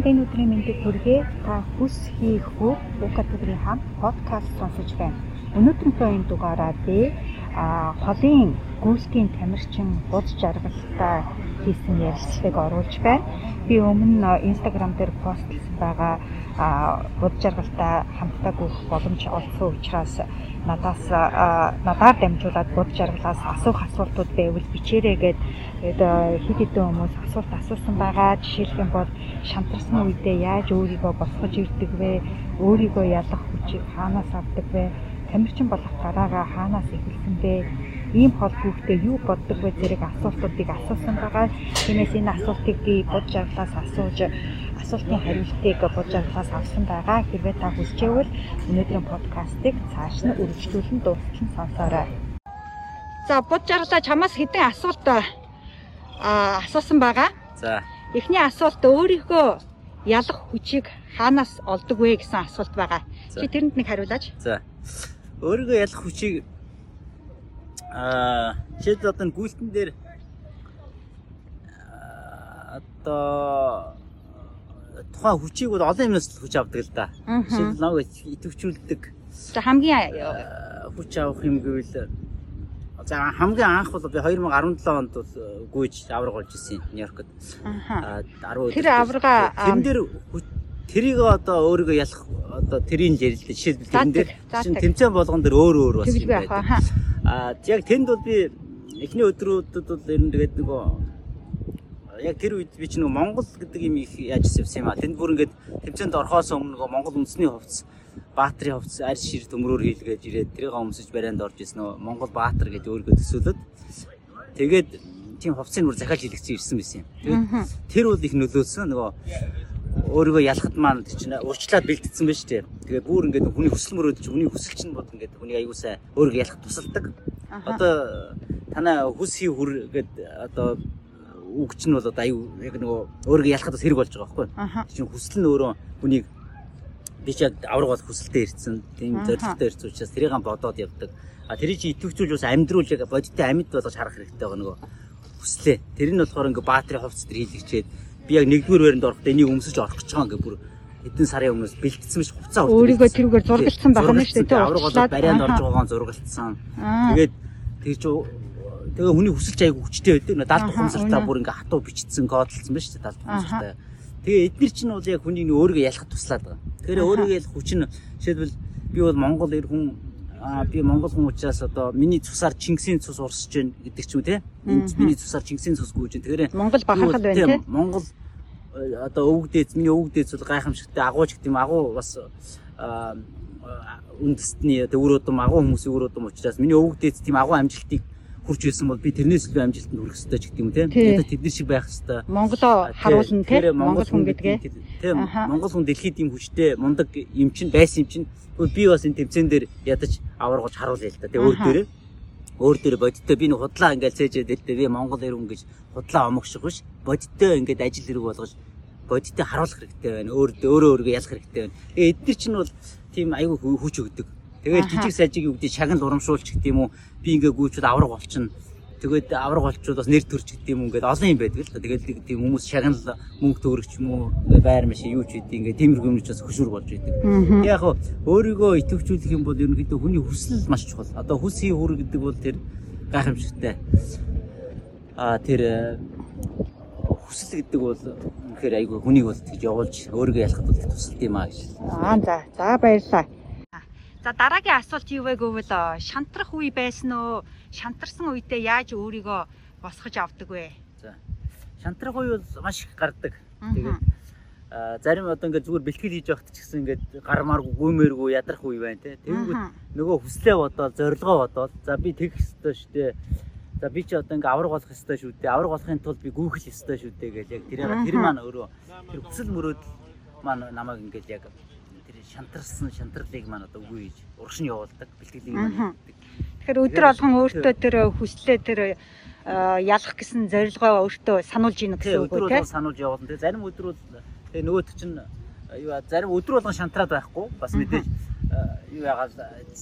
Энэ өдрийн мэндийг хүргэе. Та хүс хийх бүх Лука төдрийн хамт подкаст сонсож байна. Өнөөдрийнхөө энэ дугаараа дэ а холын гүйцэтгэхийн тамирчин буд жаргалтай хийсэн ярилцлагыг оруулж байна. Би өмнө Instagram дээр постлсан байгаа буд жаргалтай хамтдаа гүйх боломж олсон учраас надаас надаар дамжуулаад буд жаргалаас асуух асуултууд байвал бичээрэй гэд хэд хэдэн хүмүүс асуулт асуусан байгаа. Жишээлх юм бол шантарсан үедээ яаж өөрийгөө босгож ирдэг вэ? Өөрийгөө ялах хүчийг хаанаас авдаг вэ? Тамирчин болох гараагаа хаанаас эхэлсэн бэ? ийм хол хүүхдээ юу боддог вэ зэрэг асуултуудыг асуусан байгаа. Тиймээс энэ асуултыг би бод жаргалаас асууж асуултын хариултыг бод жаргалаас авсан байгаа. Хэрвээ та хүсчээвэл өнөөдрийн подкастыг цааш нь үргэлжлүүлэн дуусган сонсоорой. За бод жаргалаа чамаас хэдэн асуулт асуусан байгаа. За. Эхний асуулт өөрийнхөө ялах хүчийг хаанаас олдог вэ гэсэн асуулт байгаа. Чи тэрэнд нэг хариулаач. За. Өөрийгөө ялах хүчийг аа чи одоо гүйлтэн дээр одоо тухайн хүчийг бол олон юмнаас хүч авдаг л да. Жишээл нэг идэвхжүүлдэг. За хамгийн хүч авах юм гэвэл за хамгийн анх бол би 2017 онд бол гүйж авраг болж ирсэн Нью-Йоркод. Аа 10 Тэр аврага тэрэн дээр тэрийг одоо өөрийгөө ялах одоо тэрийн ярилдэ жишээлбэл тэрэн дээр чинь тэмцээн болгон дээр өөр өөр бас юм байдаг. А яг тэнд бол би эхний өдрүүдэд бол ер нь тэгээд нөгөө яг тэр үед би чинь нөгөө Монгол гэдэг юм их яаж ирсэн юм а. Тэнд бүр ингээд тэмцээнд орохоос өмнө нөгөө Монгол үндэсний хувцас Баатарын хувцас арь шир төмрөөр хийлгээд ирээд тэрийг өмсөж барайнд орж исэн нөгөө Монгол Баатар гэж өөргөө төсөөлөд тэгээд тийм хувцсыг бүр захиалж хийлгсэн ирсэн байсан юм. Тэгээд тэр бол их нөлөөсөн нөгөө өөрийгөө ялахад маань чинь урьдчилаад бэлтгэсэн байж тээ. Тэгээ бүр ингээд хүний хүсэл мөрөөдч хүний хүсэл чинь бод ингээд хүний аюусаа өөрийгөө ялах тусалдаг. Одоо танаа хүс хий хүр гээд одоо үг чинь бол одоо аюу яг нөгөө өөрийгөө ялахад бас хэрэг болж байгаа байхгүй. Чинь хүсэл нь өөрөө хүнийг би ч яг авраг бол хүсэлтэд ирсэн. Тийм зорилготой ирсэн учраас тэрийг бодоод явдаг. А тэрийг чи идэвхжүүлж бас амьдруул яг бодиттой амьд болгож харах хэрэгтэй байгаа нөгөө хүслээ. Тэр нь болохоор ингээ баатрийн хувцас төр хийлгчээд би яг нэгдүгээр байранд орохдоо энийг өмсөж орох гэж байгаа ингээ бүр хэдэн сарын өмнөөс бэлтгэсэн биш хуцаа өгдөг. Өөрийгөө тэрүүгээр зургалцсан байгаа нь шүү дээ. Авраг болоод барайнд орж байгаа нь зургалцсан. Тэгээд тэр чи тэгээ хүний хүсэлж айгу хүчтэй байдаг. Далд ухамсартаа бүр ингээ хатуу бичсэн кодолцсон байна шүү дээ. Далд ухамсартаа. Тэгээ эдгээр чинь бол яг хүний өөрийгөө ялахад туслаад байгаа. Тэгэхээр өөрийгөө ялах хүч нь жишээлбэл би бол Монгол эр хүн аа би Монгол хүн учраас одоо миний цусаар Чингисийн цус урсж гин гэдэг ч юм те. Миний цусаар Чингисийн цус гүйж гин. Тэгэхээр Монгол бахархал байна те. Монгол э, одоо өвөг дээд миний өвөг дээд бол гайхамшигтай агууч гэдэг юм агуу бас үндэстний өвөр удам агуу хүмүүсийн өвөр удам учраас миний өвөг дээд тийм агуу амжилтыг хурж ирсэн бол би тэрнээс илүү амжилтанд хүрэх хэрэгтэй ч гэдэг юм те. Одоо тэдний шиг байх хэрэгтэй. Монголоо харуулна те. Монгол хүн гэдгээ. Тийм. Монгол хүн дэлхийд ийм хүчтэй мундаг юм чинь байсан юм чинь би бас энэ тэмцээн дээр ядаж аваргаж харуулъя л да. Тэгээ өөр дээрээ өөр дээр бодиттой би нэг худлаа ингээл цээжээд л дээ би Монгол ирүүн гэж худлаа омогших биш бодиттой ингээд ажил хэрэг болгож бодиттой харуулах хэрэгтэй байна өөр өөрөө өөргөө ялах хэрэгтэй байна тэгээ эдгээр чинь бол тийм айгүй хүч өгдөг тэгээд жижиг сажиг юу гэдэг шагнал урамшуулч гэдэг юм уу би ингээ гүйчүүд авраг болчихно Тэгээд авраг болчууд бас нэр төрч гэдэг юм ингээд олон юм байдаг л да. Тэгээд тийм хүмүүс шагнал мөнгө төгрөгч юм уу байр маш юу ч гэдэг ингээд тиймэрхүү юмч бас хөшүүр болж байдаг. Яг хөө өөрийгөө идэвхжүүлэх юм бол ерөнхийдөө хүний хүсэл маш чухал. Одоо хүсийн хүр гэдэг бол тэр гайхамшигтай. Аа тэр э, хүсэл гэдэг бол үнэхээр айгүй хүнийг бол тэгж явуулж өөрийгөө ялахад бол тусалд юм аа гэж. Аа за. За баярлалаа. За дараагийн асуулт юу вэ гэвэл шантрах үе байсан уу? Шантарсан үедээ яаж өөрийгөө босгож авдаг вэ? За. Шантрах үе бол маш их гардаг. Тэгээд зарим одоо ингээд зүгээр бэлтгэл хийж явахт ч гэсэн ингээд гармааргүй гүймээргүй ядрах үе байна те. Тэгэнгүүт нөгөө хүслээ бодоод зорилгоо бодоод за би тэгэх ёстой шүү дээ. За би чи одоо ингээ авраг болох ёстой шүү дээ. Авраг болохын тулд би гүйхэл ёстой шүү дээ гэж яг тэр тэр маань өөрөө тэр хүсэл мөрөөдөл маань намайг ингээд яг шантарсан шантралыг маань одоо үгүй хийж урагш нь явуулдаг бэлтгэлийг маань хийдэг. Тэгэхээр өдөр болгон өөртөө тэр хүслээ тэр ялах гэсэн зорилгоо өөртөө сануулж ийн гэсэн үг үү те? Сануулж явуулна. Тэгээ зарим өдрүүд тэгээ нөгөөт чинь юу зарим өдөр болгон шантраад байхгүй бас мэдээж юу яагаад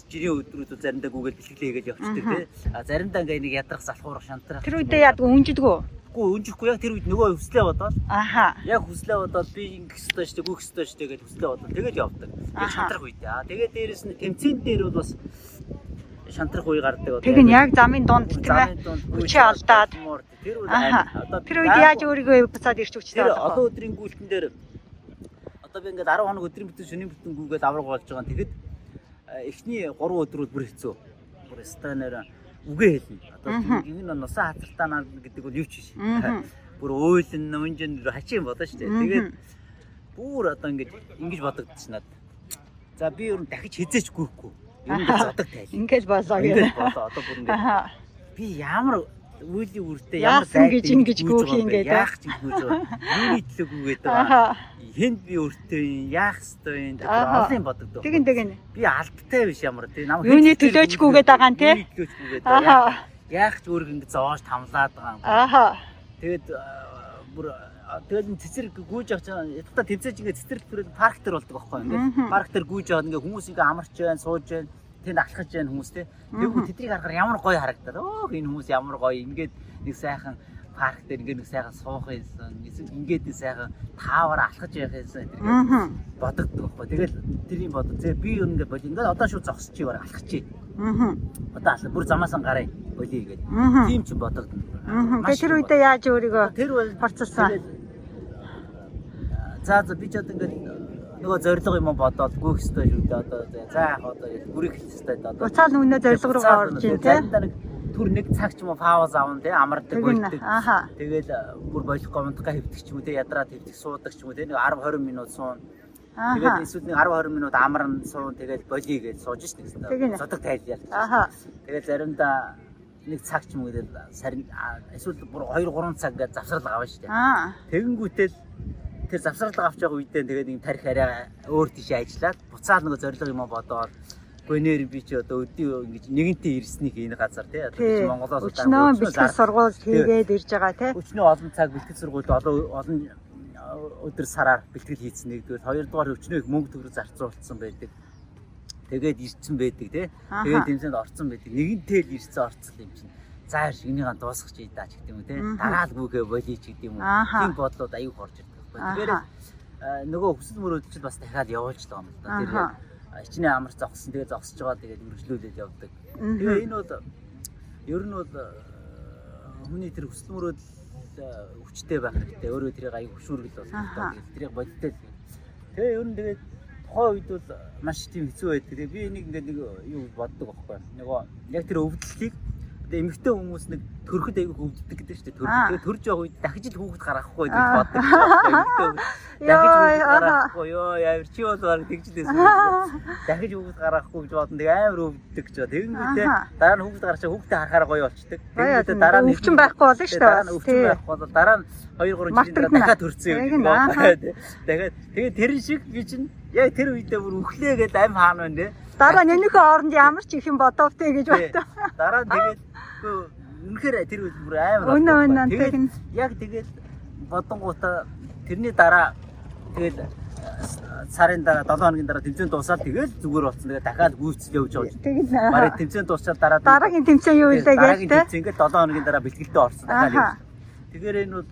жирийн өдрүүд заримдаа гүгэл бэлтгэлээ хийгээл явчихдаг те. А заримдаа ингээ нэг ядрах салхуурах шантрах. Тэр үедээ яадаг үнжидгүү. Унжихгүй унжихгүй яг тэр үед нөгөө хүслээ бодоод аха яг хүслээ бодоод би ингэх ёстой шүү дээ гүйх ёстой дээ гэж хүслээ бодоод тэгэл явдаг. Яг шантрах үед аа тэгээд дээрэс нь тэмцээн дээр бол бас шантрах үе гардаг. Тэг нь яг замын дунд тийм ээ. Хүчээ алдаад. Тэр үед одоо тэр үед яаж өөрийгөө буцаад ирч хүчтэй болох? Одоо өдрийн гүйлтэн дээр одоо би ингээд 10 хоног өдрийн бүтэн шөнийн бүтэн гүгээд авраг болж байгаа. Тэгэхэд эхний 3 өдрүүд бүр хэцүү. Бүр станаар үгээ хэлнэ. Одоо энэ нь нусаа хаталтаа наа гэдэг бол юу ч биш. Бүр ойлн нэмжин хачин бодоо шүү дээ. Тэгээд бүр одоо ингэж ингэж бодогдсон надад. За би ер нь дахиж хизээч гүйхгүй. Ер нь зодог тайл. Ингэж болоо гэх. Ингэж болоо. Одоо бүр ингэ би ямар үеийн үртэй ямар гэж ингэж гүйх юм гэдэг. Яах ч ингэж байгаа. Юуны төлөв гүйгээд байгаа. Хэнд би өртөө яах ёстой юм олон бодогдоо. Тэгин тэгин. Би алдтай биш ямар тий. Нам Юуны төлөөч гүйгээд байгаа юм тий. Төлөөч гүйгээд байгаа. Яах ч өөрийг ингэ зоож тамлаад байгаа юм. Ааха. Тэгэд бүр тэгээд цэцэр гүйж авч. Ятта тэмцээж ингэ цэцэр төрөл парк төр болдог байхгүй ингэ. Парк төр гүйж аваад ингэ хүмүүс ингэ амарч байна, сууж байна тэнд алхаж байна хүмүүс те. Тэгвэл тэднийг харахаар ямар гоё харагдаад. Өөх энэ хүмүүс ямар гоё ингээд нэг сайхан парк дээр ингээд нэг сайхан суух юмсан. Эсвэл ингээд нэг сайхан таавар алхаж явах юмсан гэдэг бодогддог байхгүй. Тэгэл тэрийг бодоо. Зэ би юу ингээд боли ингээд одоо шууд зогсчих юм алхах чи. Аа. Одоо алхах бүр замаасан гараа болий гэдэг. Тийм ч бодогдно. Тэгээ тэр үедээ яаж өөрийгөө тэр бол процессан. За за би ч одоо ингээд нөгөө зориг юм бодоод гүйх ёстой шүү дээ одоо за яах одоо бүрийг хэлэх ёстой одоо. Буцаал нүнэ зориг руу орж ийн тэ түр нэг цаг ч юм уу пауз аван тэ амардаг болдог тэгэл бүр болох гомдгаа хэвдэг ч юм уу тэ ядраад хэвдэг суудаг ч юм уу тэ нэг 10 20 минут суун Тэгээд эсвэл нэг 10 20 минут амарн суун тэгээд болий гэж сууж шít нэг зодог тайлбар. Аха. Тэгээд заримдаа нэг цаг ч юм уу гэдэг сарин эсвэл бүр 2 3 цаг гэж завсрал авна шүү дээ. Тэгэнгүүтэл тэр завсралга авч байгаа үедээ тэгээд нэг тарих арай өөр тийш ажиллаад буцаад нөгөө зориг юм бодоод гонер би чи одоо өдөө ингэж нэгэнтээ ирснийг энэ газар тий одоо Монголоос өчнөө бэлтгэл сургууль хийгээд ирж байгаа тий. Өчнөө олон цаг бэлтгэл сургуульд одоо олон өдөр сараар бэлтгэл хийсэн нэгдүгээр хоёрдугаар өчнөө их мөнгө төгрөг зарцуулсан байдаг. Тэгээд ирсэн байдаг тий. Тэгээд тэмцээнд орсон байдаг. Нэгэнтээ л ирсэн орцсон юм чинь. Заа шинийгаа дуусгах чи даа ч гэдэг юм тий. Дараал бүгэ болий ч гэдэг юм уу. Тийм бодлоод аюух орж ирдэг Тэгэхээр нөгөө хүсэл мөрөөдөлд бас дахиад явуулж байгаа юм л да. Тэр ичнээ амар зогссон. Тэгээ зогсож байгаа тэгээд үргэлжлүүлээд явдаг. Тэгээ энэ бол ер нь бол хүний тэр хүсэл мөрөөдөл хүчтэй байх хэрэгтэй. Өөрөө тэрийг аяг хөшүүргэл бол тэгээд тэрийг бодтой. Тэгээ ер нь тэгээд тухайн үед бол маш тийм хэцүү байдаг. Тэгээ би энийг ингээд нэг юу боддог байхгүй. Нөгөө яг тэр өвдлөлийг Тэгээ эмэгтэй хүмүүс нэг төрөхөд аягүй хөвддөг гэдэг дээ. Төрөх. Тэгээ төрж явах үед дахиж л хүүхэд гаргахгүй гэж боддог. Дахиж хүүхэд гаргахгүй ёо яавар чи бол баг тэгжлээс. Дахиж хүүхэд гаргахгүй гэж бодно. Тэгээ амар өвддөг ч. Тэгэнгүүтээ дараа нь хүүхэд гарчаа хүүхдээ харахаар гоё болчдөг. Тэгэнгүүтээ дараа нь өвчин байхгүй болно шүү дээ. Дараа нь өвчин байхгүй бол дараа нь 2 3 жилээр дахиад төрсөн юм. Тэгээд тэгээ тэр шиг би чинь яг тэр үедээ бүр өглөө гэдэг амь хаана байна те. Дараа нь энийхээ оронд ямар ч их юм бодовтэй гэж бодлоо. Дараа тэгээд үнэхээр тэр үед бүр амар Өнөө өнөө тэгээд яг тэгээд бодонгуудаа тэрний дараа тэгээд сарын дараа 7 хоногийн дараа тэмцээн дуусаад тэгээд зүгээр болсон. Тэгээд дахиад гүйцэл явж байгаа. Тэгээд барыг тэмцээн дуусчаад дараа дараагийн тэмцээн юу вэ гэж дараагийн тэмцээн ингээд 7 хоногийн дараа бэлтгэлтэй орсон. Дахиад. Тэгэхээр энэ бол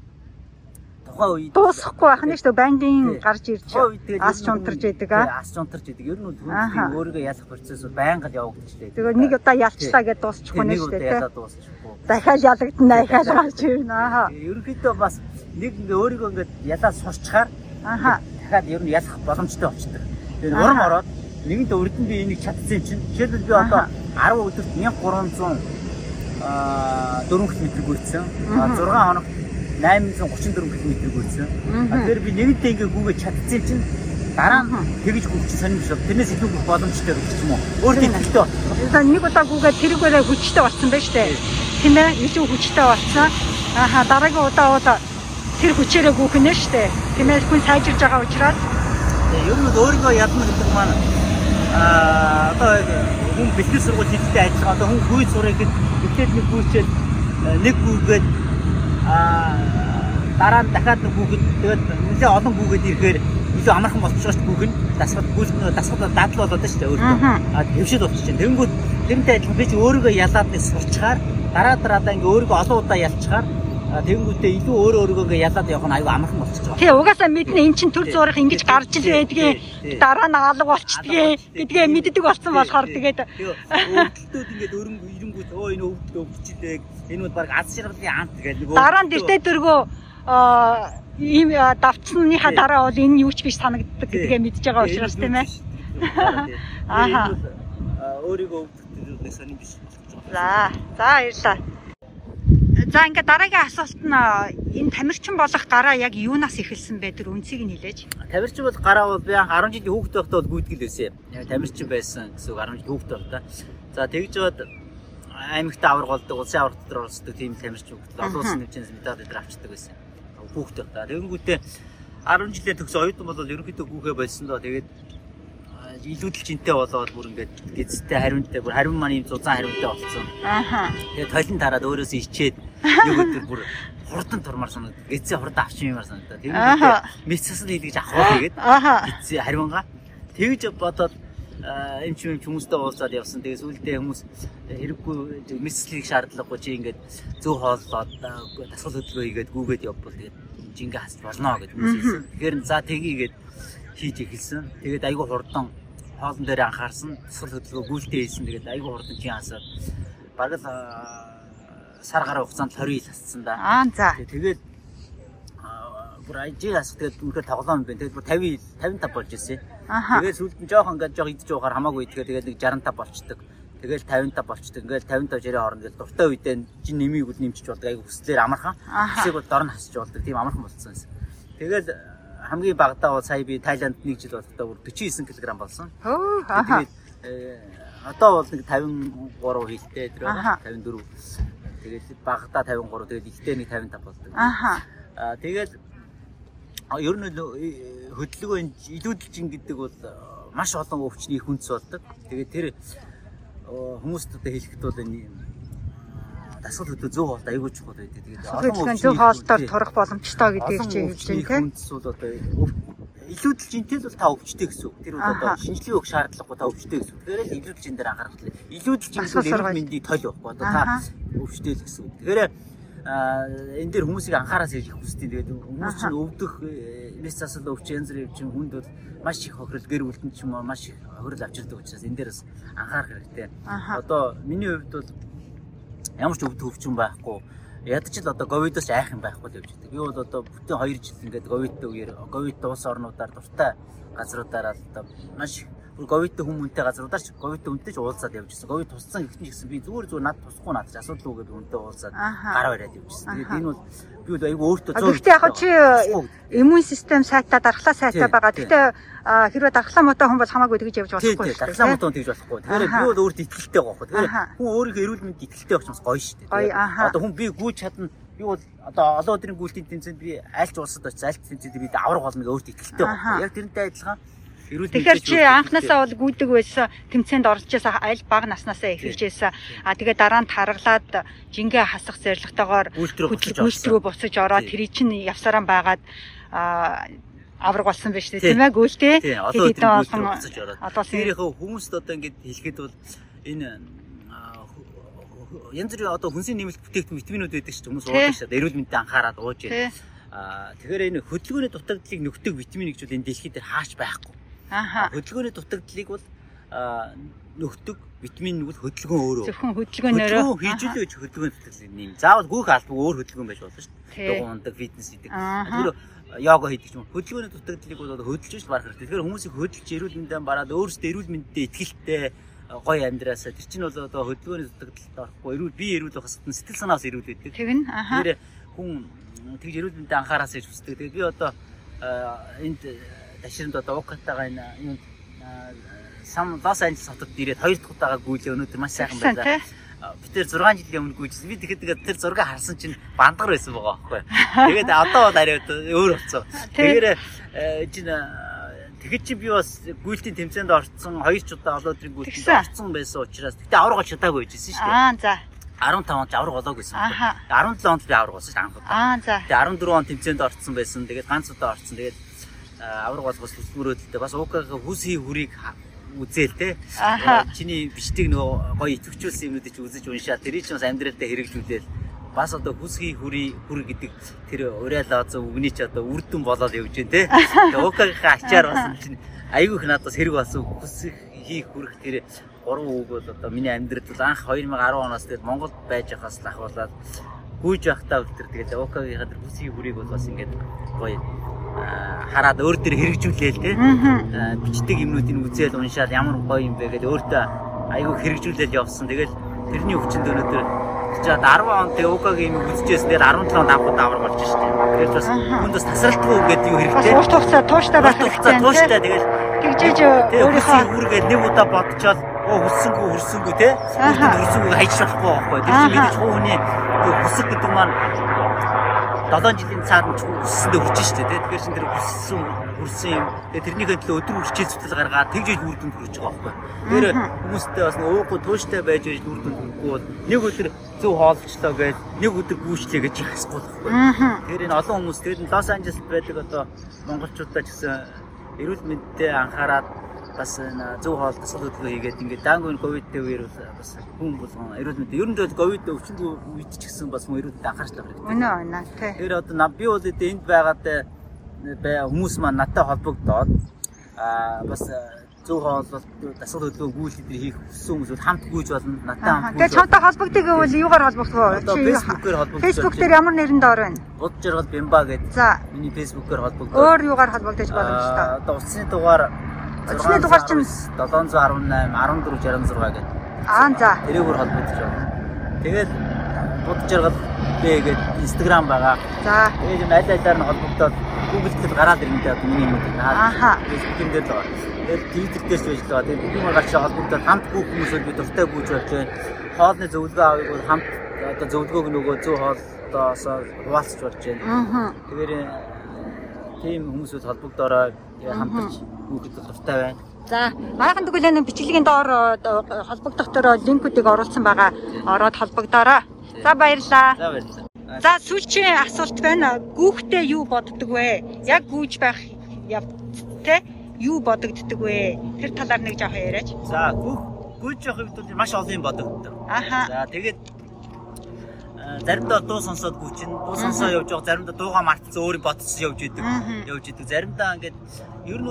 тухайн үед дуусахгүй байх нь шүү бандын гарч ирж ас чунтарч идэг аа ас чунтарч идэг ер нь хүн өөрийгөө ялах процесс байнга л явагдаж лээ. Тэгээ нэг удаа ялчлаа гэж дуусчихгүй нэ шүү дээ ялаа дуусчихгүй. Дахиад ялагдана дахиад гарч ирнэ аа ерөнхийдөө бас нэг өөрийгөө ингээ ялаа сурчхаар аа дахиад ер нь ялах боломжтой болчихдог. Тэгээ урам ороод нэгэнт өрдөн би энийг чадсан чинь. Жишээлбэл би одоо 10 өдөрт 1300 а 4 км гүйцсэн 6 хоног 834 км гүйцсэн. Тэгэхээр би нэгэнтээ ингээ гүгээ чадсан чинь дараа нь тэгж гүвч сонирмш. Тэрнээс илүү гүөх боломжтой гэж юм уу? Өөртөө тагтай. За нэг удаа гүгээ тэргээрээ хүчтэй болсон байж тээ. Тийм ээ, илүү хүчтэй болсон. Ааха дараагийн удаа бол тэр хүчээрээ гүөх нэ штэ. Тийм ээ, хүн сайжирж байгаа учраас ер нь өөрийгөө ядна гэдэг маань аа одоо хүн бэлтгэл сургууль хийхдээ ажиллах одоо хүн хүй гэхэд эхлээд нэг гүйчээд нэг гүйгээд аа дараа нь дахиад нэг хүүхэд тэгээд нэлээ олон хүүхэд ирэхээр илүү амархан болчихсон шүү дээ. Дасгал гүйл дасгал дадал болоод шүү дээ өөртөө. Аа хөвшил болчих чинь. Тэнгүүд тэрнтэй адилхан би чи өөрийгөө ялаад нэг сурчхаар дараа дараадаа ингээ өөрийгөө олон удаа ялчхаар Тэгэнгүүтээ илүү өөрөө өөрийгөө ингээ ялаад явах нь аюу амархан болчихж байгаа. Тий, угаасаа мэднэ эн чин төр зурах ингэж гарч ил байдгийг дараа нь алга болчдгийг гэдгээ мэддэг болсон болохоор тэгээд өвдөлтүүд ингээд өрөнгө ирэнгүүт өө энэ өвдөлт өвдчихлээ. Энэ бол баг аз жаргалын ант гэдэг нөгөө дараа нь дэртээ дөргөө ийм давцсныхаа дараа бол энэ юу ч биш санагддаг гэдгээ мэдж байгаа учраас тийм ээ. Аа. Өөрийгөө өвдөлтөд сонирн биш. За, за баярлалаа. За ингээд дараагийн асуулт нь энэ тамирчин болох гараа яг юунаас эхэлсэн бэ? Тэр үнцгийг нь хэлээч. Тамирчин бол гараа бол би анх 10 жилийн хүүхдтэй байхдаа бол гүйтгэл байсан. Тамирчин байсан гэсэн үг 10 жилийн хүүхдтэй байхдаа. За тэгж бод аймагтаа авраг болдог, улсын авраг дотор оролцдог тийм тамирчин хүүхдтэй олон улсын хэмжээнд медаль өдр авчдаг байсан. Хүүхдтэй байхдаа. Тэгэнгүүтээ 10 жилийн төгс оюутан бол ерөнхийдөө гүүхээ болсон доо. Тэгээд илүүдэл жинтэй болоод бүр ингээд гизтэй хариунтай бүр хариун маань юм зузаан хариунтай болсон. Ааха. Тэгээд толин тараад өөрөөсөө ичээд нэг өдөр бүр хурдан турмаар санаад гизээ хурдан авчих юмар санагдаа. Тэгээд мэцсэл хийлгэж авах тэгээд гизээ хариунгаа тэгж бодоод эм ч юм хүмүүстэй уулзаад явсан. Тэгээд сүүлдээ хүмүүс хэрэггүй мэцслийг шаардлагагүй чи ингээд зөв хооллоод тасгал хөдөлгөөн хийгээд гүүгээд явбал тэгээд жингээ хас болно гэж хүмүүс хэлсэн. Тэгэхээр за тгийгээд хийж эхэлсэн. Тэгээд айгүй хурдан хоолн дээр анхаарсан. Тасгал хөдөлгөөн гүйлтээ хийсэн. Тэгээд айгүй хурдан чи хасаад бараг л сар гаруй хугацаанд 20 ил хассан да. Аа за. Тэгээд бүр ажиг хас тэгээд үнэхээр тоглоом байна. Тэгээд бүр 50 55 болж ирсэн. Тэгээд сүүлд нь жоох ингээд жоох идэж уугаар хамаагүй тэгээд тэгээд нэг 65 болчдөг. Тэгэл 55 болчдөг. Ингээл 55 60 хооронд ингээл дуртай үедээ жин нэмийг үл нэмчих болдог. Айгу хүслээр амархан. Хэсэг бол дор нь хасч болдог. Тийм амархан болцсон юм. Тэгэл хамгийн багадаа бол сая би Тайланд нэг жил болохдоо бүр 49 кг болсон. Тэгээд одоо бол нэг 53 хилтэй тэр байгаа. 54. Тэгээд багадаа 53. Тэгээд ихтэй нэг 55 болдог. Аа тэгээд ер нь хөдөлгөөн илүүдэлжин гэдэг бол маш олон өвчний хүнс болдог. Тэгээд тэр хүмүүст одоо хэлэхэд бол энэ дасгал хөдөө зөв хоолтой айгүй чухал байдаг. Тэгээд олон зөв хоолтоор турах боломжтой гэдгийг чинь хэлж байна тийм. Хүнс бол одоо илүүдэл жинтэй бол та өвчтэй гэсэн үг. Тэр бол одоо шинжилгээ өгөх шаардлагагүй та өвчтэй гэсэн үг. Тэгэхээр илүүдэл жин дээр хэрэгтэй. Илүүдэл жин бол эрүүл мэндийн тол байхгүй. Одоо та өвчтэй л гэсэн үг. Тэгэхээр энэ дээр хүмүүсийг анхаараас ирэх хүсдэг. Тэгээд хүмүүс чинь өвдөх мэс засал өвч янз бүрийн өвчин хүнд бол маш их хохирол гэр бүлтэн ч юм уу маш их хохирол авчирдаг учраас энэ дээрээс анхаарах хэрэгтэй. Одоо миний хувьд бол ямар ч өвдөх өвчин байхгүй ядч л одоо ковидоос айх юм байхгүй л явж байдаг. Би бол одоо бүтэн 2 жил ингээд ковидтэй үеэр ковид улс орнуудаар дуртай газруудаараа одоо маш бүр ковидтэй хүмүүнтэй газруудаар ч ковидтэй хүнтэй ч уулзаад явж байсан. Ковид туссан гэхдээ гэсэн би зүгээр зүгээр над тусахгүй над ч асуудал үгээд хүнтэй уулзаад гар бариад явж байсан. Тэгээд энэ бол би бол айгүй өөртөө зөө. Гэхдээ яг чи иммун систем сайтаа дархлаа сайтай байгаа. Гэхдээ хэрвээ дархлаа мотой хүн бол хамаагүй тэгж явж болохгүй шүү дээ. Дархлаа мотой тэгж болохгүй. Тэгэхээр би бол өөртөө итгэлтэй байгаа хөө. Тэгэхээр хүн өөрийнхөө эрүүл мэнд итгэлтэй байх юмс гоё шүү дээ. Одоо хүн би гүйж чадна би бол одоо олон өдрийн гүйлтийн тэмцээнд би альч улсад очиж альч тэмцээнд би авраг болмыг өөртөө итгэлтэй байгаа. Яг тэрнтэй адилхан Тэгэхээр чи анхнаасаа бол гүйдэг байсан тэмцээнд орж байсан аль бага наснаасаа эхэлж байсан. А тэгээ дараа нь таргалаад жингээ хасах зорилготойгоор гүйтрүү буцаж ороод тэрий чинь явсараа байгаад авраг болсон байж тээ тийм ээ гүйлтэй. Тэгээд олон одоо тэрийнхээ хүмүүст одоо ингэж хэлэхэд бол энэ янз бүрийн одоо хүнсийн нэмэлт бүтээгдэхүүн витаминууд байдаг ч хүмүүс уудаг шүү дээ. Эрүүл мэндэд анхаарал ууж байна. Аа тэгэхээр энэ хөдөлгөөний дутагдлыг нөхдөг витамин гэж бол энэ дэлхийд дээр хаач байхгүй. Аха. Хөдөлгөөний дутагдлыг бол нөхдөг витамин нь бол хөдөлгөөн өөрөө. Зөвхөн хөдөлгөөнөөрөө хийжүүлээ гэж хөдөлгөөн дутагдлыг нэм. Заавал гүүх албаг өөр хөдөлгөөн байж болно шүү дээ. Дугуй ундаг, фитнес хийдэг. Тэр йога хийдэг юм. Хөдөлгөөний дутагдлыг бол хөдөлж ш барах хэрэгтэй. Тэгэхээр хүмүүсийг хөдөлж эрүүл мэндэ бараад өөрсдөө эрүүл мэндэд ихтэй гоё амьдраасаа тэр чинь бол одоо хөдөлгөөний дутагдлалд орохгүй эрүүл би эрүүл байх хэсэгт сэтгэл санаас эрүүл байдаг. Тэгнь. Тэр хүн тэгж эрүүл мэндэ анхаараас гэж хүсдэг. Тэгээд би одоо энд таширанд одоо Укатагаа энэ юм сам Лос Анжелес хотод ирээд хоёр дахь удаага гүйлээ өнөөдөр маш сайхан байлаа. Би тэр 6 жилийн өмнө гүйжсэн. Би тэгэхэд тэр зураг харсан чинь бандгар байсан байгаа байхгүй. Тэгээд одоо бол арай өөр болцсон. Тэгэхээр чинь тэгэхэд чи би бас гүйлтийн тэмцээнд орцсон хоёр ч удаа олон өдрийн гүйлтэнд орцсон байсан учраас тэгтээ авраг олж чадаагүй байжсэн шүү дээ. Аа за. 15 онд авраг олоогүй байсан. 17 онд би авраг болсон шүү дээ анх удаа. Аа за. Тэгээ 14 он тэмцээнд орцсон байсан. Тэгээд ганц удаа орцсон. Тэгээд авраг болгос хөтөлмөрөөдөлтэй бас уугагийн хүсийн хүрийг үзээл те. Чиний бичдэг нөгөө гоё итвчүүлсэн юмнуудыг ч үзэж уншаад тэрий ч бас амьдралдаа хэрэгжүүлээл бас одоо хүсхий хүрий хүр гэдэг тэр уриалаа зөө үгний ч одоо үрдэн болоод явж байна те. Тэгээ укагийн ачаар бас чинь айгүйх надаас хэрэг болсон хүсхий хүрэх тэр гурван үг бол одоо миний амьдралд анх 2010 оноос тэгээд Монголд байж байхаас л гүйж байхдаа үлдэр тэгээд укагийн тэр хүсхий хүрийг бол бас ингээд гоё хараад өөр төр хэрэгжүүлээл те бичдэг юмнуудыг үзээл уншаад ямар гоё юм бэ гэдэг өөртөө айгүй хэрэгжүүлээл явсан. Тэгэл тэрний өвчнөд өнөөдөр чад 10 он ТОК-гийн үзчихсэн дээр 17 он авах давар болж штеп. Тэгэл бас хүнд бас тасралтгүй гэдэг юу хэрэгтэй. Урт хугацаа тууштай байх хэрэгтэй. Тууштай тэгэл тэгжээж өөрийнхөө үргээд нэг удаа бодчоод оо хүссэнгүй хөрсөнгөө те. Хөрсөнгөө хайж болохгүй байхгүй. Тэр мэдээж хүний хүсэг гэдэг маань 7 жилийн цаад нь хүссэндээ хүрч штэ тий. Тэгэхээр шин тэр хүссэн хүрсэн юм. Тэгээ тэрнийхээ төлөө өдөр үрчил зүтгэл гаргаад тэгж үр дүнд хүрч байгаа байхгүй. Тэгэхээр хүмүүстэй бас уухгүй тууштай байж байж үр дүнд хүрэхгүй бол нэг өдөр зөв хоолчлоо гэж нэг өдөр гүйчлээ гэж яхахгүй байхгүй. Тэгэхээр энэ олон хүмүүс тэгээд Лос Анжелест байдаг одоо монголчуудаа ч гэсэн эрүүл мэндэд анхаарал бас зөв хоол тасгал хөдөлгөөн хийгээд ингээд даангүй ковидтэй үеэр бас хүн болгон эрүүл мэндийн ер нь бол ковид өвчнгүй үед ч гэсэн бас хүн эрүүл анхаарчлаа хэрэгтэй. Үнэ үнэ тий. Тэр одоо би бол энд байгаад хүмүүс маань надтай холбогдоод аа бас зөв хооллолт дасгал хөдөлгөөн гүйцэд хийх хүссэн хүмүүс хамт гүйж болно надтай хамт. Тэгээ чамтай холбогддог гэвэл юугаар холбогдох вэ? Одоо фэйсбүүкээр холбогдож. Фэйсбүүк дээр ямар нэрэнд ор вэ? Бод жаргал бямба гэдэг. За. Миний фэйсбүүкээр холбогдож. Өөр юугаар холбогдож боломжтой? Одоо утасны дугаар Өчний дугаар чинь 718 1466 гэдэг. Аа за. Тэрээр холбогдож байна. Тэгээд бод жаргал бэ гэдэг Instagram байгаа. За. Тэгээд энэ аль алиар нь холбогдоод Google дээр гараад ирнэ гэдэг миний юм гэдэг. Ааха. Facebook дээр л байгаа. Тэгээд Twitter дээр ч байж л байгаа. Тэгээд бүгд юм гарч холбогдоод хамт бүх хүмүүсөө би дуртай гүйж болж байна. Хоолны зөвлөгөө авах бол хамт одоо зөвлөгөөг нөгөө зөв хоолтоос хуваалцж болж байна. Аа. Тэгэхээр тийм хүмүүсүүд холбогдороо хамтарч хүүхэд дуртай байна. За, маргаан төгөлөний бичлэгийн доор холбогдох төрөө линкүүдийг оруулсан байгаа. Ороод холбогдоорой. За баярлалаа. За баярлалаа. За сүүлчийн асуулт байна. Гүүхтээ юу боддог вэ? Яг гүйж байх явд те юу бодогддог вэ? Тэр талаар нэг жоох яриач. За, гүүх гүйж явах үед бол маш олон юм бодогддог. Аха. За, тэгээд заримдаа дуу сонсоод гүйчин, дуу сонсоо явж байгаа, заримдаа дуугаа мартсан өөрийн бодсон явж идэг. Явж идэг. Заримдаа ингээд ер нь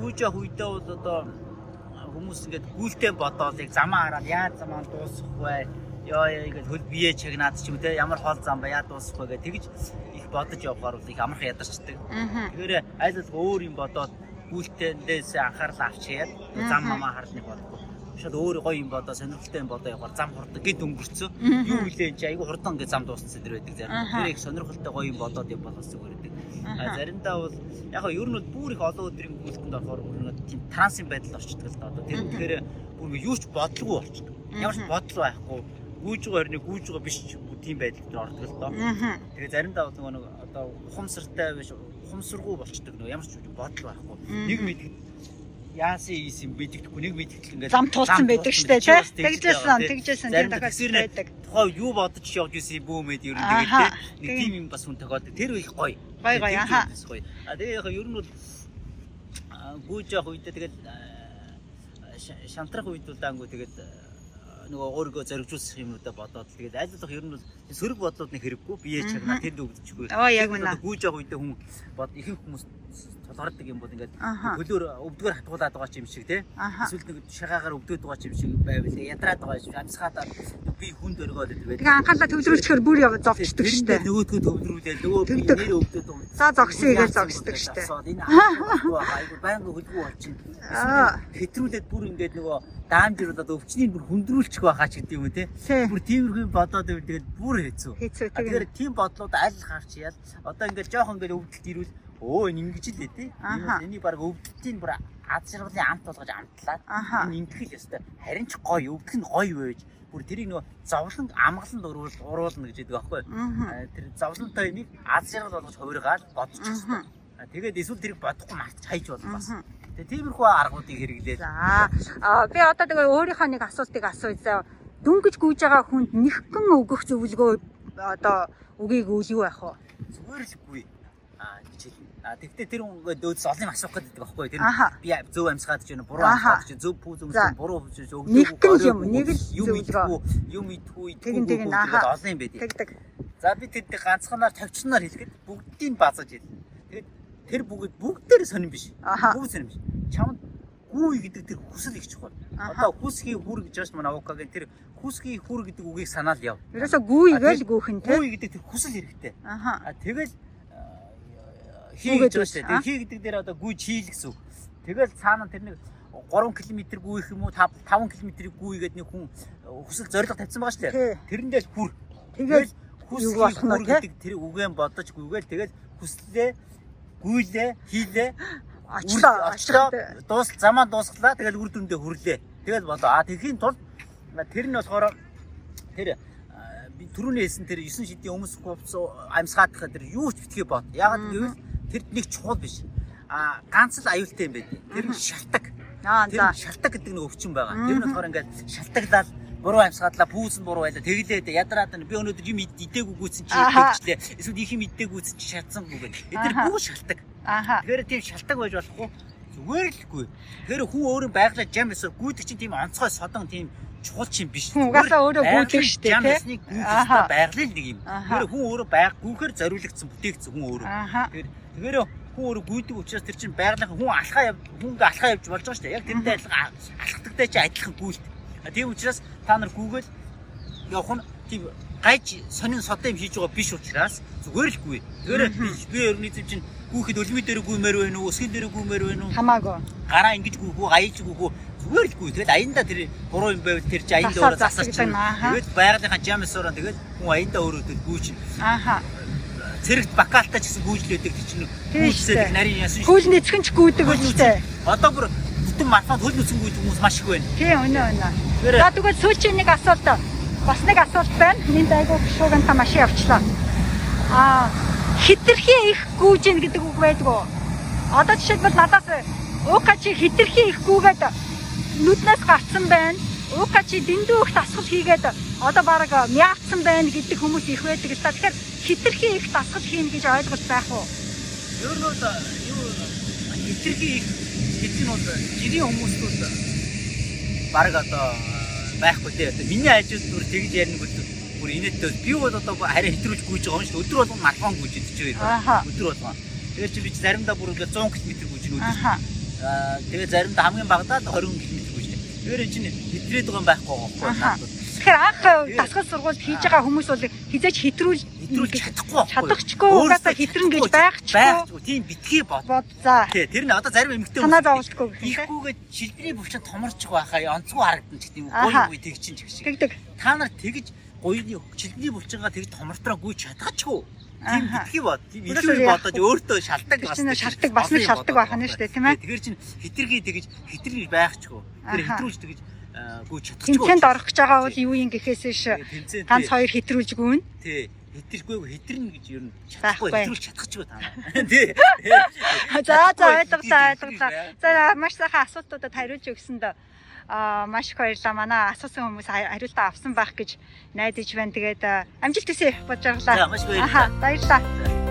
бол гүйж явах үедээ бол одоо хүмүүс ингээд гүйлтэй бодоол яг замаа хараад яаж замаа дуусах вэ? Яа яа ингээд хөл бие чагнаад ч юм те ямар хоол зам ба яа дуусах вэ гэж тэгж их бодож явахаар бол их амархан ядарчдаг. Тэгэхээр аль аль өөр юм бодоод гүйлтэндээс анхаарал авч яад зам мамаа харлах бодлоо шал өөр гоё юм бодоо сонирхолтой юм бодоо явахаар зам хурдаг гэд өнгөрцөө. Юу үлээн чи айгу хурдан гэж зам дууссан дэр байдаг зарим. Тэр их сонирхолтой гоё юм бодоод юм болохос зүгээр. А заримдаа бол яг нь ер нь бол бүр их олон өдрийн гүйлтэнд орохоор бүр тийм трансын байдал орчдөг л да. Одоо тэр тэгэхээр бүр юу ч бодлого болчдөг. Ямар ч бодол байхгүй. Гүйж байгаа хэрнээ гүйж байгаа биш тийм байдал дээр ордог л доо. Тэгээ заримдаа бол нэг одоо ухамсартай биш ухамсаргүй болчдөг нөгөө ямар ч бодол байхгүй. Нэг мэддэг яасан ийс юм мэддэхгүй нэг мэддэхгүй ингээд зам туулсан байдаг штэ тий тэгжсэн тэгжсэн тийм дахиад байдаг. тухай юу бодож явж исэн бүү мэд ер нь тэгээд нэг тийм юм бас хүн тохиолдод тэр их гоё. Гоё гоё аха. а тэгээ яг ер нь бол гүйж явах үедээ тэгээд шантрах үед бол даангу тэгээд нөгөө өөрийгөө зоригжуулах юмудаа бодоод тэгээд аль болох ер нь бол сөрөг бодлууд нэг хэрэггүй. Бие чагнаа тэнд өгдөжгүй. Аа яг үнэ. Гүйж явах үедээ хүн бод ихэнх хүмүүс тулгардаг юм бол ингээд хөлөөр өвдгөр хатгуулаад байгаа юм шиг тий. Эсвэл нэг шагаагаар өвдөд байгаа юм шиг байвал ядраад байгаа юм амсгаадаа би хүнд өргөөд байдаг. Тэгээ анхаалаа төвлөрүүлчихээр бүр яв зовчдөг штэ. Нөгөөдгөө төвлөрүүлээ нөгөө би нэр өвдөд байгаа. За зогсъёгээ зогсдөг штэ. Энэ айгу байнга хөлгөө болчихно. Хэтрүүлээд бүр ингээд нөгөө даамжруулаад өвчнийг бүр хүндрүүлчих байхаа ч гэдэг юм те. Бүр тиймэрхүү бодоод байвал тэгээд бүр хэцүү. Тэгэхээр тийм бодлууд аль харч яал. Одоо ингээд жоохон ингээд өвдөлт ирвэл өө ингэж л дээ. Энийг баг өвдөлтийн бүр аз жаргалын амт болгож амтлаад энэ ингэх л ёстой. Харин ч гоё өвдөх нь гоё байж бүр тэрийг нөгөө зовлон амгаланд уруул уруулна гэж яддаг байхгүй. Тэр зовлонтой энийг аз жаргал болгож хувиргаал бодчих ёстой. Тэгээд эсвэл тэрийг бодохгүй мартаж хайж болно бас. Тэгээ тиймэрхүү аргуудыг хэрэглээд. За би одоо тэгээ өөрийнхөө нэг асуултыг асууя. Дүнгэж гүйж байгаа хүнд нэгхэн өгөх зөвлөгөө одоо үгийг юу байх вэ? Зүгээр л үгүй. А тэгтээ тэр ингээд өөдс олон юм асуух гэдэг байхгүй тэр би зөв амьсгаад чинь буруу амьсгаад чинь зөв пүүз өмсөн буруу өмсөн өгдөг юм нэг л юм идэхгүй юм идэхгүй тэгин тэгин олон юм байдаг. Тэгдэг. За би тэдний ганцханаар тавьчнаар хэлэхэд бүгдийг базаж хэлнэ. Тэгээд тэр бүгд бүгдээр сонирн биш. Бүгд сонирн биш. Чамд гүү гэдэг тэр хүсэл их чухал. Одоо хүсхий хүр гэж бас манай авокагийн тэр хүсхий хүр гэдэг үгийг санаал яв. Ерөөсө гүү игээл гүүхэн те. Гүү гэдэг тэр хүсэл хэрэгтэй. Аа. Тэгэл хий гэж байна шүү дээ. Хий гэдэг дээр одоо гүйж хийл гэсэн үг. Тэгэл цаана тэр нэг 3 км гүйх юм уу 5 5 км гүйгээд нэг хүн хүсэл зориг тавьсан байгаа шүү дээ. Тэрэндээ хүр. Тэгэл хүсэл болох нь гэдэг тэр үгэн бодож гүйгээл тэгэл хүслээ гүйлээ хийлээ очлоо очлоо дуус замаа дуусглаа тэгэл үр дүндээ хүрлээ. Тэгэл болоо. А тэрхийн тулд тэр нь болохоор тэр би түрүүний хэлсэн тэр 9 шидийн өмс говц амьсгаадах тэр юу ч битгий бод. Ягаад гэвэл тэр нэг чухал биш. А ганц л аюултай юм байдаг. Тэр нь шалтак. Аа за. Шалтак гэдэг нэг өвчин байгаа. Тэр нь болохоор ингээд шалтаглал буруу амьсгадлаа пүүсэн буруу байлаа тэглээд ядраад би өнөөдөр юм идээгүй гүйцэн чи идэгчлээ эсвэл их юм идээгүй гүйцэн чи шатсангүй гэдэг. Эдгээр бүх шалтак. Тэгэхээр тийм шалтак байж болохгүй зүгээр лгүй. Тэгэхээр хүн өөрөө байглаа жам эсвэл гүйдэг чинь тийм онцгой содон тийм чухал чинь биш. Угаасаа өөрөө гүйдэг шүү дээ. Жам ясныг гүйдэг байглал нэг юм. Тэгэхээр хүн өөрөө байг гүйхээр зориулагдсан бүтээгдсэн хүн өөрөө. Тэгэхээр тэгэхээр хүн өөрөө гүйдэг учраас тэр чинь байгалаа хүн алхаа хүнгээ алхаа явж болж байгаа шүү дээ. Яг тэрнтэй адилхан алхдагтай чи адилхан гүйлт. Тийм учраас та нар гүүгээл явах нь тийм гайж сонин содон юм хийж байгаа биш учраас зүгээр л гүй. Тэгэхээр би ерний зэв чинь гүүхэд өлмий дээр гүймээр байна уу, өсгөн дээр гүймээр байна уу? Хамаагүй. Гараа ингэж гүйхүү, аяж гүйхүү зүгээр л гүй. Тэгэл аяндаа тэр буруу юм байвал тэр чи аяндаа өөрөө засаж байна. Тэгээд байгалийнхаа жамсороо тэгээд хүн аяндаа өөрөө тэр гүйч. Ааха. Цэрэгт бакалтаа ч гэсэн гүйжлээдэг тэр чинь гүйцээд нарийн ясан шүү. Гүйл нэцгэн ч гүйдэг үстэй. Одоо бүр бүтэн матмад хөл нүцэн гүйдэг хүмүүс маш их байна. Тийм өнөө өнөө. За тэгвэл сүүчийн нэг асуулт бас нэг асуулт байна. Энд айгуу гişүүгэн та машин авчлаа. Аа хитрхи их гүйжин гэдэг үг байдгүй. Одоо жишээлбэл надаас уука чи хитрхи их гүйгээд нүднээс гарцсан байна. Уука чи дэндүү их дасгал хийгээд одоо баг мяатсан байна гэдэг хүмүүс их байдаг л та. Тэгэхээр хитрхи их дасгал хийн гэж ойлголт байх уу? Ер нь бол юу хитрхи их нь бол жирийн хүмүүс бол баг одоо байхгүй те. Миний ажил бүр тэгж ярина гэдэг бүр инээдтэй. Би бол одоо хараа хэтрүүлж гүйж байгаа юм шүү. Өдөр болгон малхон гүйж идэж байгаа. Өдөр болгон. Тэгэхээр чи би заримдаа бүр 100 км гүйж нүүдэж. Аа тэгээ заримдаа хамгийн багадаа 20 км гүйж. Тэгэхээр энэ чинь хэтрээд байгаа юм байхгүй байхгүй. Тэгэхээр анх дасгал сургуульд хийж байгаа хүмүүс бол хизээч хэтрүүл хэтрүүлж чадахгүй чадахчгүй угаасаа хэтрэн гэж байхгүй. тийм битгий бод. Бод за тий тэр нь одоо зарим хүмүүс санаа зовлтгүй ихгүйгээ шилбэрийн бөвчөнд томорч байгаа онцгой харагдан ч гэдэг юм гоё гоё тэг чинь ч гэх шиг. Тэгдэг. Та нар тэгж гоёны шилбэрийн бөвчөнгаа тэгж томортроо гүйж чадчихгүй тийм битгий бод. Тийм илүү бодож өөртөө шалтдаг бас шалтдаг бас нэг шалтдаг байх нь шүү дээ тийм ээ. Тэгэхээр чинь хитргий тэгж хитргий байхчгүй. Тэр хитрүүлж тэгж гүйж чадчихгүй тэмцээнд орох гэж байгаа бол юу юм гэхээс ш ганц хоёр хитрүүлж гүйн тий хэтэрхгүйг хэтэрнэ гэж ер нь чадахгүй хэтрүүлж чадчихгүй та. Тий. За за ойлголоо ойлголоо. За маш сайхан асуултуудад хариулж өгсөнд а маш их баярлалаа. Манай асуусан хүмүүс хариултаа авсан байх гэж найдаж байна. Тэгээд амжилт хүсье бодж баярлалаа. Баярлалаа.